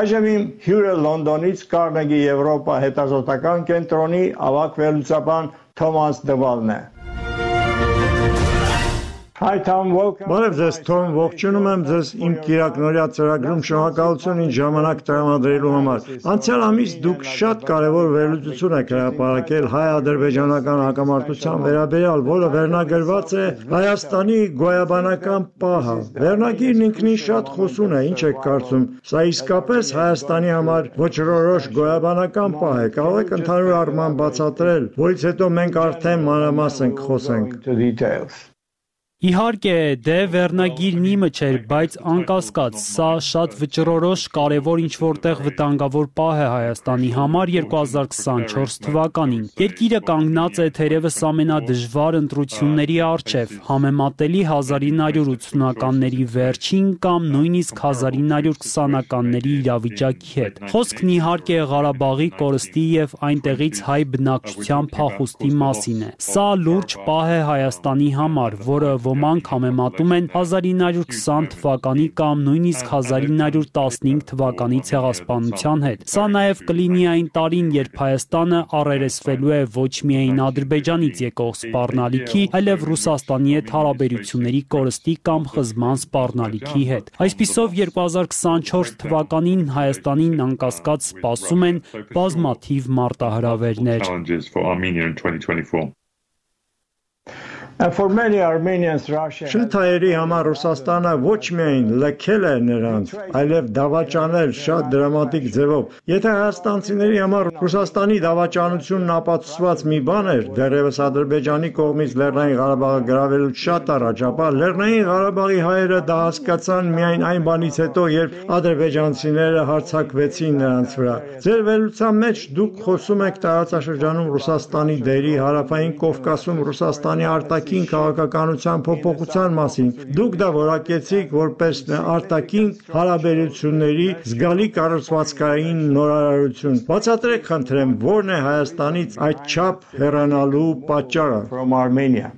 Այժմ իմ հյուրը Լոնդոնից Carnegie Եվրոպա հետազոտական կենտրոնի ավակ վերլուծաբան Թոմաս Դվալն է։. Բարև ձեզ Թոմ, ողջունում եմ ձեզ իմ Կիրակնորյա ծրագրում շնորհակալություն ինձ ժամանակ տրամադրելու համար։ Անցյալ ամիս դուք շատ կարևոր վերլուծություն եք հրապարակել հայ-ադրբեջանական հակամարտության վերաբերյալ, որը վերնագրված է Հայաստանի գոյաբանական պահը։ Վերնագիրն ինքնին շատ խոսուն է, ինչ եք կարծում։ Սա իսկապես Հայաստանի համար ոչռորոշ գոյաբանական պահ է։ Կարող եք ընդհանուր առմամբ բացատրել, որից հետո մենք արդեն մանրամասն կխոսենք։ Իհարկե, դե վերնագիրն իմը չէր, բայց անկասկած, սա շատ վճռորոշ, կարևոր ինչ որտեղ վտանգավոր պահ է Հայաստանի համար 2024 թվականին։ Երկիրը կանգնած է թերևս ամենադժվար ընտրությունների առջև, համեմատելի 1980-ականների վերջին կամ նույնիսկ 1920-ականների իրավիճակի հետ։ Խոսքն իհարկե Ղարաբաղի կորստի եւ այնտեղից հայ բնակչության փախուստի մասին է։ Սա լուրջ պահ է Հայաստանի համար, որը ոմանք համեմատում են 1920 թվականի կամ նույնիսկ 1915 թվականի ցեղասպանության հետ։ Սա նաև կլինի այն տարին, երբ Հայաստանը առերեսվելու է ոչ միայն Ադրբեջանից եկող սպառնալիքի, այլև Ռուսաստանի հետ հարաբերությունների կորստի կամ խզման սպառնալիքի հետ։ Այսպիսով 2024 թվականին Հայաստանին անկասկած սպասում են բազմաթիվ մարտահրավերներ։ Շուտ հայերի համար Ռուսաստանը ոչ միայն լքել է նրանց, այլև դավաճանել շատ դրամատիկ ձևով։ Եթե հայաստանցիների համար Ռուսաստանի դավաճանությունն ապացուցված մի բան էր, դեռևս Ադրբեջանի կողմից Լեռնային Ղարաբաղը գրավելուց շատ առաջ, ապա Լեռնային Ղարաբաղի հայերը դա հասկացան միայն այն բանից հետո, երբ ադրբեջանցիները հարձակվեցին նրանց վրա։ Ձեր վերլուծության մեջ դուք խոսում եք տարածաշրջանում Ռուսաստանի դերի հարավային Կովկասում Ռուսաստանի արտաքին արտաքին քաղաքականության փոփոխության մասին։ Դուք դա որակեցիք որպես արտաքին հարաբերությունների զգալի կառուցվածքային նորարարություն։ Բացատրեք խնդրեմ, ո՞րն է Հայաստանից այդչափ հեռանալու պատճառը։.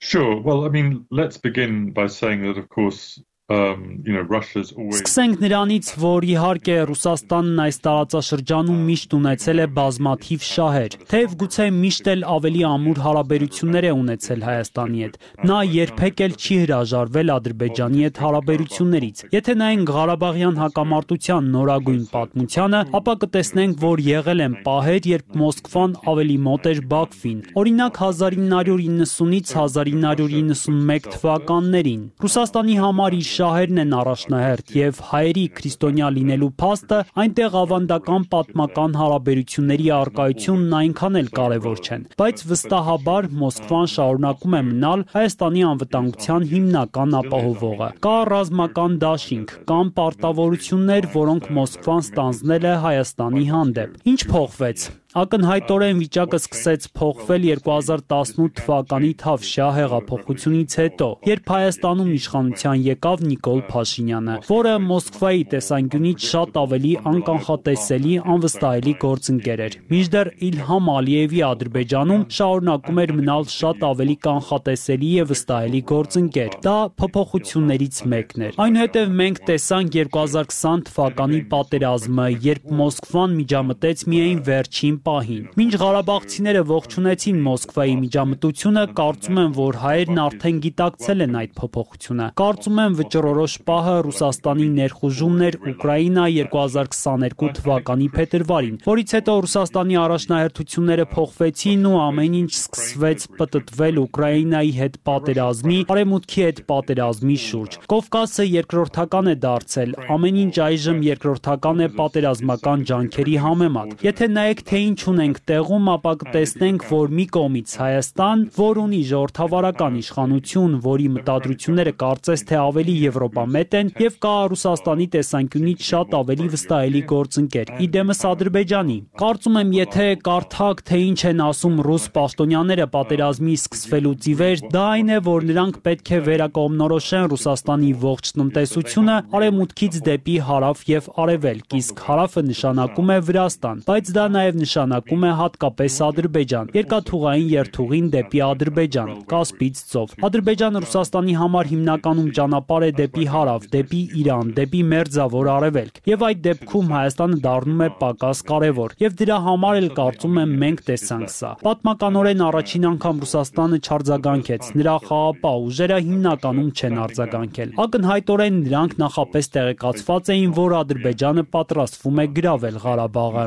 Sure. Well, I mean, let's begin by saying that, of course, um, Սկսենք նրանից, որ իհարկե Ռուսաստանն այս տարածաշրջանում միշտ ունեցել է բազմաթիվ շահեր, թեև գուցե միշտ էլ ավելի ամուր հարաբերություններ է ունեցել Հայաստանի հետ։ Նա երբեք էլ չի հրաժարվել Ադրբեջանի հետ հարաբերություններից։ Եթե նայենք Ղարաբաղյան հակամարտության նորագույն պատմությանը, ապա կտեսնենք, որ եղել են պահեր, երբ Մոսկվան ավելի մոտ էր Բաքվին։ Օրինակ 1990-ից 1991 թվականներին։ Ռուսաստանի համար իր շահերն են առաջնահերթ եւ հայերի քրիստոնյա լինելու փաստը այնտեղ ավանդական պատմական հարաբերությունների արկայությունն այնքան էլ կարևոր չեն բայց վստահաբար Մոսկվան շարունակում է մնալ Հայաստանի անվտանգության հիմնական ապահովողը կա ռազմական դաշինք կան պարտավորություններ որոնք Մոսկվան ստանձնել է Հայաստանի հանդեպ ինչ փոխվեց Ակնհայտորեն վիճակը սկսեց փոխվել 2018 թվականի Թավշյա հեղափոխությունից հետո, երբ Հայաստանում իշխանության եկավ Նիկոլ Փաշինյանը, որը Մոսկվայի տեսանկյունից շատ ավելի անկանխատեսելի, անվստահելի գործընկեր էր։ Մինչդեռ Իլհամ Ալիևի Ադրբեջանում շարունակում էր մնալ շատ ավելի կանխատեսելի եւ վստահելի գործընկեր։ Դա փոփոխություններից մեկն էր։ Այնուհետև մենք տեսանք 2020 թվականի պատերազմը, երբ Մոսկվան միջամտեց միայն վերջին պահին։ Մինչ Ղարաբաղցիները ողջունեցին Մոսկվայի միջամտությունը, կարծում եմ, որ հայերն արդեն գիտակցել են այդ փոփոխությունը։ Կարծում եմ վճռորոշ պահը Ռուսաստանի ներխուժումն էր Ուկրաինա 2022 թվականի փետրվարին, որից հետո Ռուսաստանի առաջնահերթությունները փոխվեցին ու ամեն ինչ սկսվեց պտտվել Ուկրաինայի հետ պատերազմի, արևմուտքի հետ պատերազմի շուրջ։ Կովկասը երկրորդական է դարձել, ամեն ինչ այժմ երկրորդական է պատերազմական ջանքերի համեմատ։ Եթե նայեք թե ինչ ունենք տեղում, ապա կտեսնենք, որ մի կողմից Հայաստան, որ ունի ժողովրդավարական իշխանություն, որի մտադրությունները կարծես թե ավելի եվրոպամետ են, եւ կա Ռուսաստանի տեսանկյունից շատ ավելի վստահելի գործընկեր՝ իդեմս Ադրբեջանի։ Կարծում եմ, եթե կարդակ, թե ինչ են ասում ռուս պաշտոնյաները պատերազմի սկսվելուց ի վեր, դա այն է, որ նրանք պետք է վերակողմնորոշեն Ռուսաստանի ողջ տնտեսությունը արևմուտքից դեպի հարավ եւ արևելք, իսկ հարավը նշանակում է Վրաստան, բայց դա նաեւ նշանակում նշանակում է հատկապես Ադրբեջան։ Երկաթուղային երթուղին դեպի Ադրբեջան, Կասպից ծով։ Ադրբեջանը Ռուսաստանի համար հիմնականում ճանապարհ է դեպի հարավ, դեպի Իրան, դեպի Մերձավոր Արևելք։ Եվ այդ դեպքում Հայաստանը դառնում է պակաս կարևոր։ Եվ դրա համար էլ կարծում եմ մենք տեսանք սա։ Պատմականորեն առաջին անգամ Ռուսաստանը չարձագանքեց։ Նրա խաղապահ ուժերը հիմնականում չեն արձագանքել։ Ակնհայտորեն նրանք նախապես տեղեկացված էին, որ Ադրբեջանը պատրաստվում է գրավել Ղարաբաղը։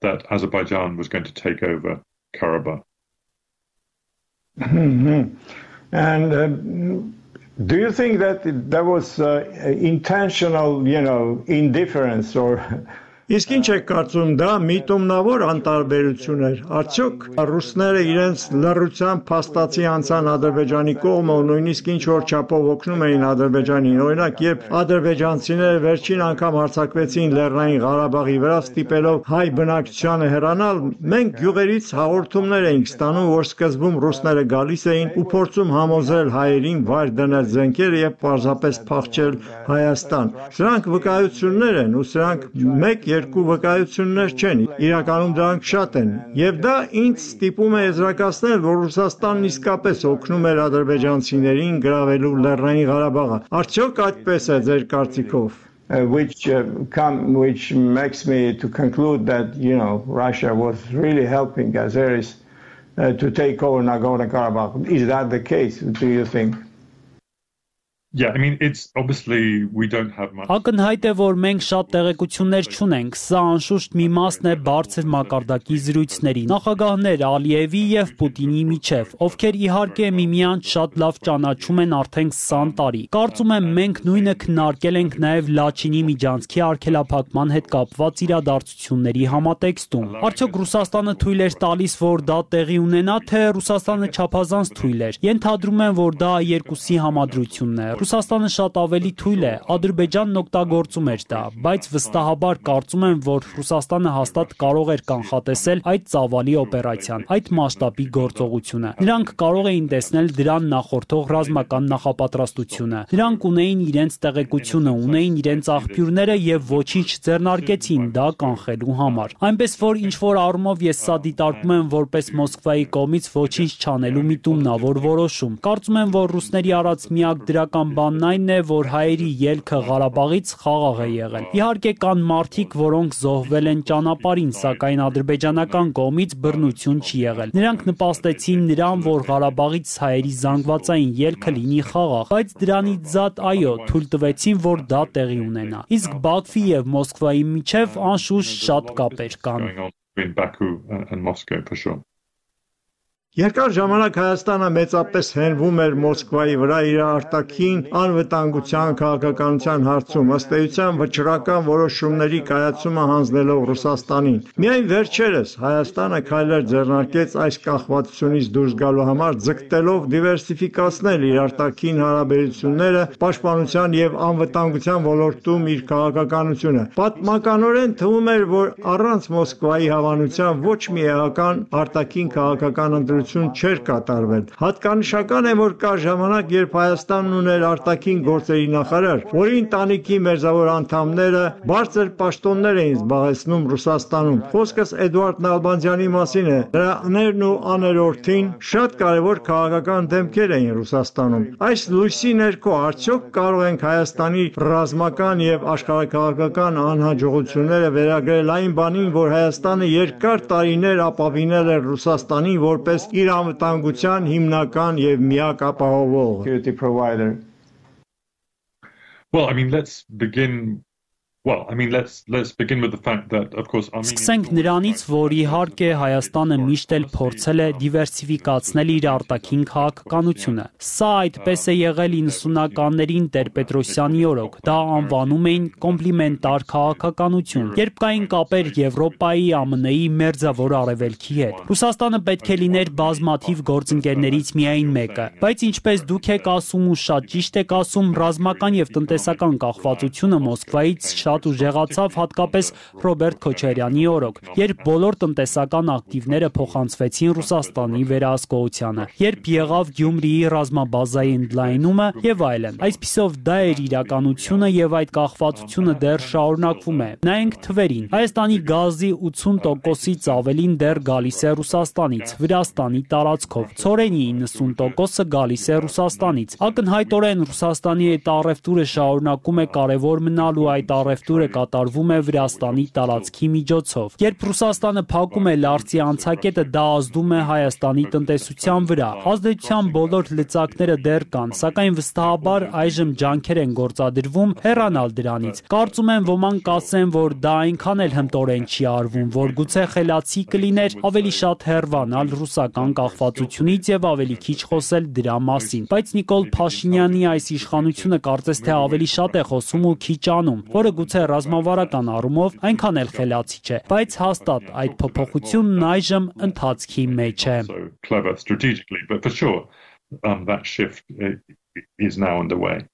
that Azerbaijan was going to take over Karabakh. And uh, do you think that there was uh, intentional, you know, indifference or Իսկ ինչ եք կարծում, դա միտումնավոր անտարբերություն էր։ Արդյոք ռուսները իրենց լռությամբ փաստացի անցան Ադրբեջանի կողմը ու նույնիսկ ինչ որ չափով օգնում էին Ադրբեջանին։ Օրինակ, երբ ադրբեջանցիները վերջին անգամ հարձակվեցին Լեռնային Ղարաբաղի վրա, ստիպելով հայ բնակչությանը հեռանալ, մենք գյուղերից հաղորդումներ էինք ստանում, որ սկզբում ռուսները գալիս էին ու փորձում համոզել հայերին վայր դնել զենքերը եւ պարզապես փախչել Հայաստան։ Սրանք վկայություններ են ու սրանք մեկ երկու վկայություններ չեն, իրականում դրանք շատ են։ Եվ դա ինձ ստիպում է եզրակացնել, որ Ռուսաստանն իսկապես օգնում էր ադրբեջանցիներին գրավելու Լեռնային Ղարաբաղը։ Արդյոք այդպես է ձեր կարծիքով։ uh, which uh, come which makes me to conclude that you know Russia was really helping Azeris uh, to take over Nagorno-Karabakh. Is that the case? Do you think? Yeah, I mean, it's obviously we don't have much. Ակնհայտ է, որ մենք շատ տեղեկություններ չունենք։ Սա անշուշտ մի մասն է բարձր մակարդակի զրույցների։ Նախագահներ Ալիևի եւ Պուտինի միջև, ովքեր իհարկե միմյանց շատ լավ ճանաչում են արդեն 20 տարի։ Կարծում եմ մենք նույնը քննարկել ենք նաեւ Լաչինի միջանցքի արգելափակման հետ կապված իրադարձությունների համատեքստում։ Արդյոք Ռուսաստանը թույլ էր տալիս, որ դա տեղի ունենա, թե Ռուսաստանը չափազանց թույլ էր։ Ենթադրում եմ, որ դա երկուսի համադրությունն է։ Ռուսաստանը շատ ավելի թույլ է, Ադրբեջանն օգտագործում էր դա, բայց վստահաբար կարծում եմ, որ Ռուսաստանը հաստատ կարող էր կանխատեսել այդ ծավալի օպերացիան, այդ մասշտաբի գործողությունը։ Նրանք կարող էին տեսնել դրան նախորդող ռազմական նախապատրաստությունը։ Նրանք ունեին իրենց տեղեկությունը, ունեին իրենց աղբյուրները եւ ոչինչ ձեռնարկեցին դա կանխելու համար։ Այնպես որ ինչ որ առումով ես սա դիտարկում եմ որպես Մոսկվայի կողմից ոչինչ չանելու միտումնավոր որոշում։ Կարծում եմ, որ ռուսների արած միակ դրական Հիմնական բանն այն է, որ հայերի ելքը Ղարաբաղից խաղաղ է եղել։ Իհարկե կան մարդիկ, որոնք զոհվել են ճանապարհին, սակայն ադրբեջանական կողմից բռնություն չի եղել։ Նրանք նպաստեցին նրան, որ Ղարաբաղից հայերի զանգվածային ելքը լինի խաղաղ, բայց դրանից զատ այո, թույլ տվեցին, որ դա տեղի ունենա։ Իսկ Բաքվի եւ Մոսկվայի միջև անշուշտ շատ կապեր կան։ in Baku and Moscow for sure. Երկար ժամանակ Հայաստանը մեծապես հենվում էր Մոսկվայի վրա իր արտաքին անվտանգության քաղաքականության հարցում, ըստ էության վճռական որոշումների կայացումը հանձնելով Ռուսաստանին։ Միայն վերջերս Հայաստանը քայլեր ձեռնարկեց այս կախվածությունից դուրս գալու համար, ձգտելով դիվերսիֆիկացնել իր արտաքին հարաբերությունները պաշտպանության եւ անվտանգության ոլորտում իր քաղաքականությունը։ Պատմականորեն թվում էր, որ առանց Մոսկվայի հավանության ոչ մի էական արտաքին քաղաքական ընտրություն գործունեություն չէր կատարվել։ Հատկանշական է, որ կար ժամանակ, երբ Հայաստանն ուներ արտաքին գործերի նախարար, որի ընտանիքի մերձավոր անդամները բարձր պաշտոններ էին զբաղեցնում Ռուսաստանում։ Խոսքս Էդուարդ Նալբանդյանի մասին է։ Նրաներն ու աներորդին շատ կարևոր քաղաքական դեմքեր էին Ռուսաստանում։ Այս լույսի ներքո արդյոք կարող ենք Հայաստանի ռազմական եւ աշխարհակաղակական անհաջողությունները վերագրել այն բանին, որ Հայաստանը երկար տարիներ ապավինել է Ռուսաստանին որպես իր անվտանգության հիմնական եւ միակ ապահովողը։ Well, I mean, let's begin Well, I mean, let's let's begin with the fact that of course Armenia Սկսենք նրանից, որ իհարկե Հայաստանը միշտ էլ փորձել է դիվերսիֆիկացնել իր արտաքին քաղաքականությունը։ Սա այդպես է եղել 90-ականներին Տեր-Պետրոսյանի օրոք։ Դա անվանում էին կոմպլիմենտար քաղաքականություն, երբ կային կապեր Եվրոպայի, ԱՄՆ-ի, Մերձավոր Արևելքի հետ։ Ռուսաստանը պետք է լիներ բազմաթիվ գործընկերներից միայն մեկը, բայց ինչպես դուք եք ասում ու շատ ճիշտ եք ասում, ռազմական եւ տնտեսական կախվածությունը Մոսկվայից շատ շատ ուժեղացավ հատկապես Ռոբերտ Քոչարյանի օրոք, երբ բոլոր տնտեսական ակտիվները փոխանցվեցին Ռուսաստանի վերահսկողությանը, երբ եղավ Գյումրիի ռազմաբազայի ընդլայնումը եւ այլն։ Այսպիսով դա էր իրականությունը եւ այդ կախվածությունը դեռ շարունակվում է։ Նայենք թվերին։ Հայաստանի գազի 80%-ից ավելին դեռ գալիս է Ռուսաստանից, Վրաստանի տարածքով։ Ցորենի 90%-ը գալիս է Ռուսաստանից։ Ակնհայտորեն Ռուսաստանի այդ առևտուրը շարունակում է կարևոր մնալու այդ առևտուրը կատարվում է Վրաստանի տարածքի միջոցով։ Երբ Ռուսաստանը փակում է Լարցի անցակետը, դա ազդում է Հայաստանի տնտեսության վրա։ Ազդեցության բոլոր լծակները դեռ կան, սակայն վստահաբար այժմ ջանքեր են գործադրվում հեռանալ դրանից։ Կարծում եմ ոմանք կասեն, որ դա այնքան էլ հմտորեն չի արվում, որ գուցե խելացի կլիներ ավելի շատ հեռվանալ ռուսական կախվածությունից եւ ավելի քիչ խոսել դրա մասին։ Բայց Նիկոլ Փաշինյանի այս իշխանությունը կարծես թե ավելի շատ է խոսում ու քիչ անում, որը գուցե ռազմավարական առումով այնքան էլ խելացի չէ, բայց հաստատ այդ փոփոխությունն այժմ ընթացքի մեջ է։ um, that shift is now underway.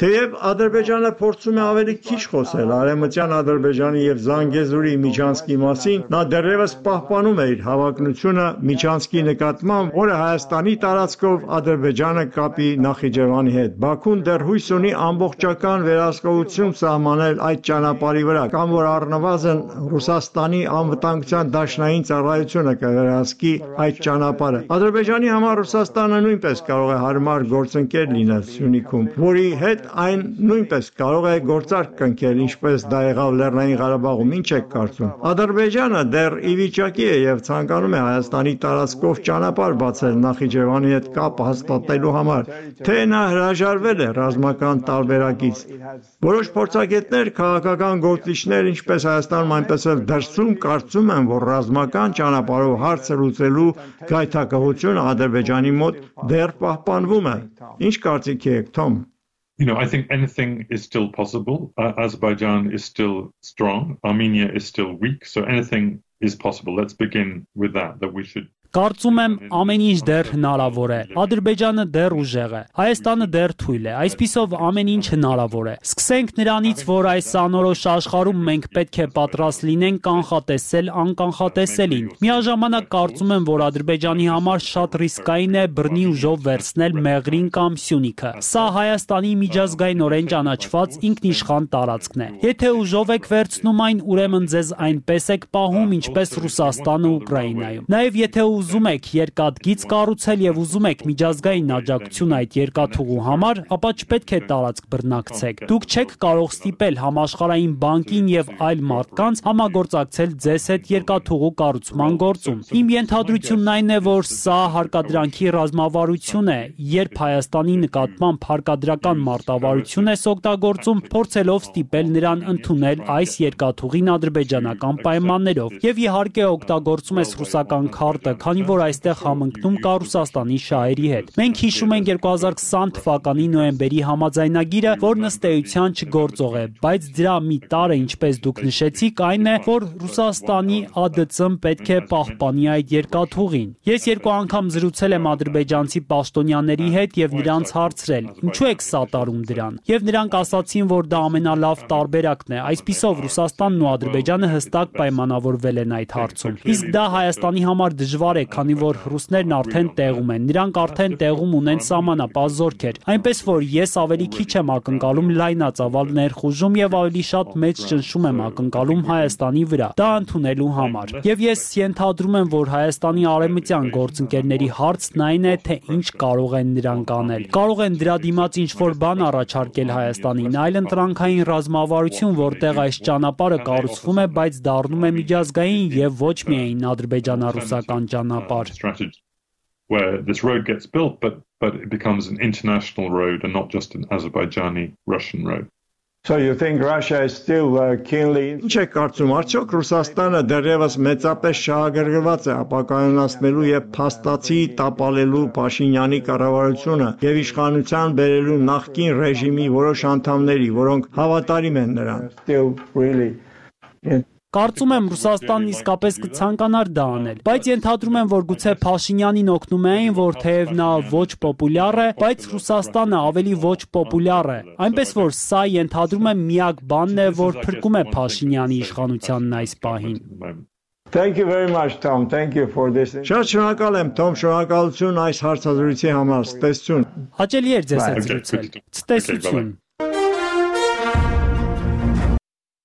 Թեև Ադրբեջանը փորձում է ավելի քիչ խոսել Արեմտյան Ադրբեջանի եւ Զանգեզուրի Միջանցկի մասին, նա դեռևս պահպանում է իր հավակնությունը Միջանցկի նկատմամբ, որը Հայաստանի տարածքով Ադրբեջանը կապի Նախիջևանի հետ։ Բաքուն դեռ հույս ունի ամբողջական վերահսկողություն սահմանել այդ ճանապարհի վրա, կամ որ առնվազն Ռուսաստանի անվտանգության դաշնային ծառայությունը կվերահսկի այդ ճանապարհը։ Ադրբեջանի համար Ռուսաստանը նույնպես կարող է հարմար գործընկեր լինել Սյունիքում, որի հետ այն նույնպես կարող է գործարք կնքել, ինչպես դա եղավ Լեռնային Ղարաբաղում։ Ինչ եք կարծում։ Ադրբեջանը դեռ ի վիճակի է եւ ցանկանում է Հայաստանի տարածքով ճանապարհ բացել Նախիջևանի հետ կապ հաստատելու համար, թե նա հրաժարվել է ռազմական տարբերակից։ Որոշ փորձագետներ, քաղաքական գործիչներ, ինչպես Հայաստանում, այնպես էլ դրսում կարծում են, որ ռազմական ճանապարհով հարցը լուծելու գայթակղությունը Ադրբեջանի մոտ դեռ պահպանվում է։ Ինչ կարծիքի եք, Թոմ you know, I think anything is still possible. Uh, Azerbaijan is still strong. Armenia is still weak. So anything is possible. Let's begin with that, that we should Կարծում եմ ամեն ինչ դեռ հնարավոր է։ Ադրբեջանը դեռ ուժեղ է։ Հայաստանը դեռ թույլ է։ Այսպիսով ամեն ինչ հնարավոր է։ Սկսենք նրանից, որ այս անորոշ աշխարհում մենք պետք է պատրաստ լինենք կանխատեսել անկանխատեսելին։ Միաժամանակ կարծում եմ, որ Ադրբեջանի համար շատ ռիսկային է բռնի ուժով վերցնել Մեղրին կամ Սյունիքը։ Սա Հայաստանի միջազգայինորեն ճանաչված ինքնիշխան տարածքն է։ Եթե ուժով եք վերցնում այն, ուրեմն ձեզ այնպես եք պահում, ինչպես Ռուսաստանը Ուկրաինայում։ Նաև եթե ուզում եք երկաթգիծ կառուցել եւ ուզում եք միջազգային աջակցություն այդ երկաթուղու համար, ապա չպետք է տարածք բռնակցեք։ Դուք չեք կարող ստիպել համաշխարհային բանկին եւ այլ մարդկանց համագործակցել ձեզ հետ երկաթուղու կառուցման գործում։ Իմ ենթադրությունն այն է, որ սա հարկադրանքի ռազմավարություն է, երբ Հայաստանի նկատմամբ հարկադրական մարտավարություն է օգտագործում, փորձելով ստիպել նրան ընդունել այս երկաթուղին ադրբեջանական պայմաններով։ Եվ իհարկե օգտագործում ես ռուսական քարտը, քանի որ այստեղ համընկնում կա Ռուսաստանի շահերի հետ։ Մենք հիշում ենք 2020 թվականի նոյեմբերի համաձայնագիրը, որն ըստ էության չգործող է, բայց դրա մի տարը, ինչպես դուք նշեցիք, այն է, որ Ռուսաստանի ԱԴՑ-ն պետք է պահպանի այդ երկաթուղին։ Ես երկու անգամ զրուցել եմ ադրբեջանցի պաշտոնյաների հետ եւ նրանց հարցրել. ինչու եք սատարում դրան։ Եվ նրանք ասացին, որ դա ամենալավ տարբերակն է։ Այսպիսով Ռուսաստանն ու Ադրբեջանը հստակ պայմանավորվել են այդ հարցում։ Իսկ դա Հայաստանի համար դժվար է, քանի որ ռուսներն արդեն տեղում են։ Նրանք արդեն տեղում ունեն սահմանապահ զորքեր։ Այնպես որ ես ավելի քիչ եմ ակնկալում լայնածավալ ներխուժում եւ ավելի շատ մեծ ճնշում եմ ակնկալում Հայաստանի վրա։ Դա ընդունելու համար։ Եվ ես ենթադրում եմ, որ Հայաստանի արեմտյան գործընկերների հարցն այն է, թե ինչ կարող են նրանք անել։ Կարող են դրա դիմաց ինչ-որ բան առաջարկել Հայաստանին, այլ ընտրանքային ռազմավարություն, որտեղ այս ճանապարհը կառուցվում է, բայց դառնում է միջազգային եւ ոչ միայն ադրբեջանա-ռուսական ճանապարհ where this road gets built but but it becomes an international road and not just an Azerbaijani Russian road. So you think Russia is still uh, keenly Ինչ է կարծում, արդյոք Ռուսաստանը դեռևս մեծապես շահագրգռված է ապակայունացնելու եւ փաստացի տապալելու Փաշինյանի կառավարությունը եւ իշխանության բերելու նախկին ռեժիմի որոշ անդամների, որոնք հավատարիմ են նրան։ Still really Կարծում եմ Ռուսաստանն իսկապես կցանկանար դա անել, բայց ենթադրում եմ, որ գուցե Փաշինյանին օգնում էին, որ թեև նա ոչ պոպուլյար է, բայց Ռուսաստանը ավելի ոչ պոպուլյար է։ Այնպես որ սա ենթադրում եմ միակ բանն է, որ փրկում է Փաշինյանի իշխանությանն այս պահին։ Thank you very much Tom. Thank you for this. Շատ շնորհակալ եմ Tom, շնորհակալություն այս հարցազրույցի համար։ Ստեսություն։ Հաճելի էր ձեզ հետ զրուցել։ Ցտեսություն։